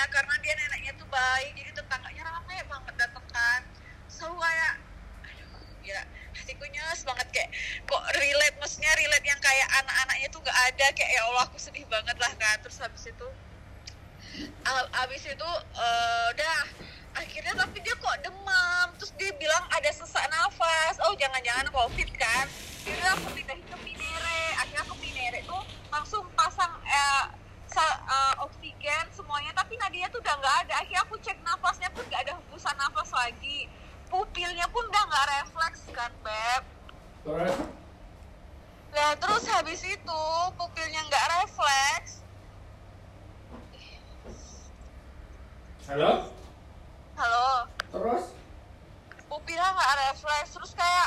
ya karena dia neneknya tuh baik jadi tetangganya rame banget dateng kan. Selalu kayak aduh gila hatiku nyes banget kayak kok relate maksudnya relate yang kayak anak-anaknya tuh gak ada kayak ya Allah aku sedih banget lah kan. Terus habis itu habis itu eh, udah akhirnya tapi dia kok demam. Terus dia bilang ada sesak nafas. Oh jangan-jangan covid kan. Bilang aku pindahin udah nggak ada. Akhirnya aku cek nafasnya pun nggak ada hembusan nafas lagi. Pupilnya pun udah nggak refleks kan beb? Lah nah terus habis itu pupilnya nggak refleks. Halo? Halo? Terus? Pupilnya nggak refleks. Terus kayak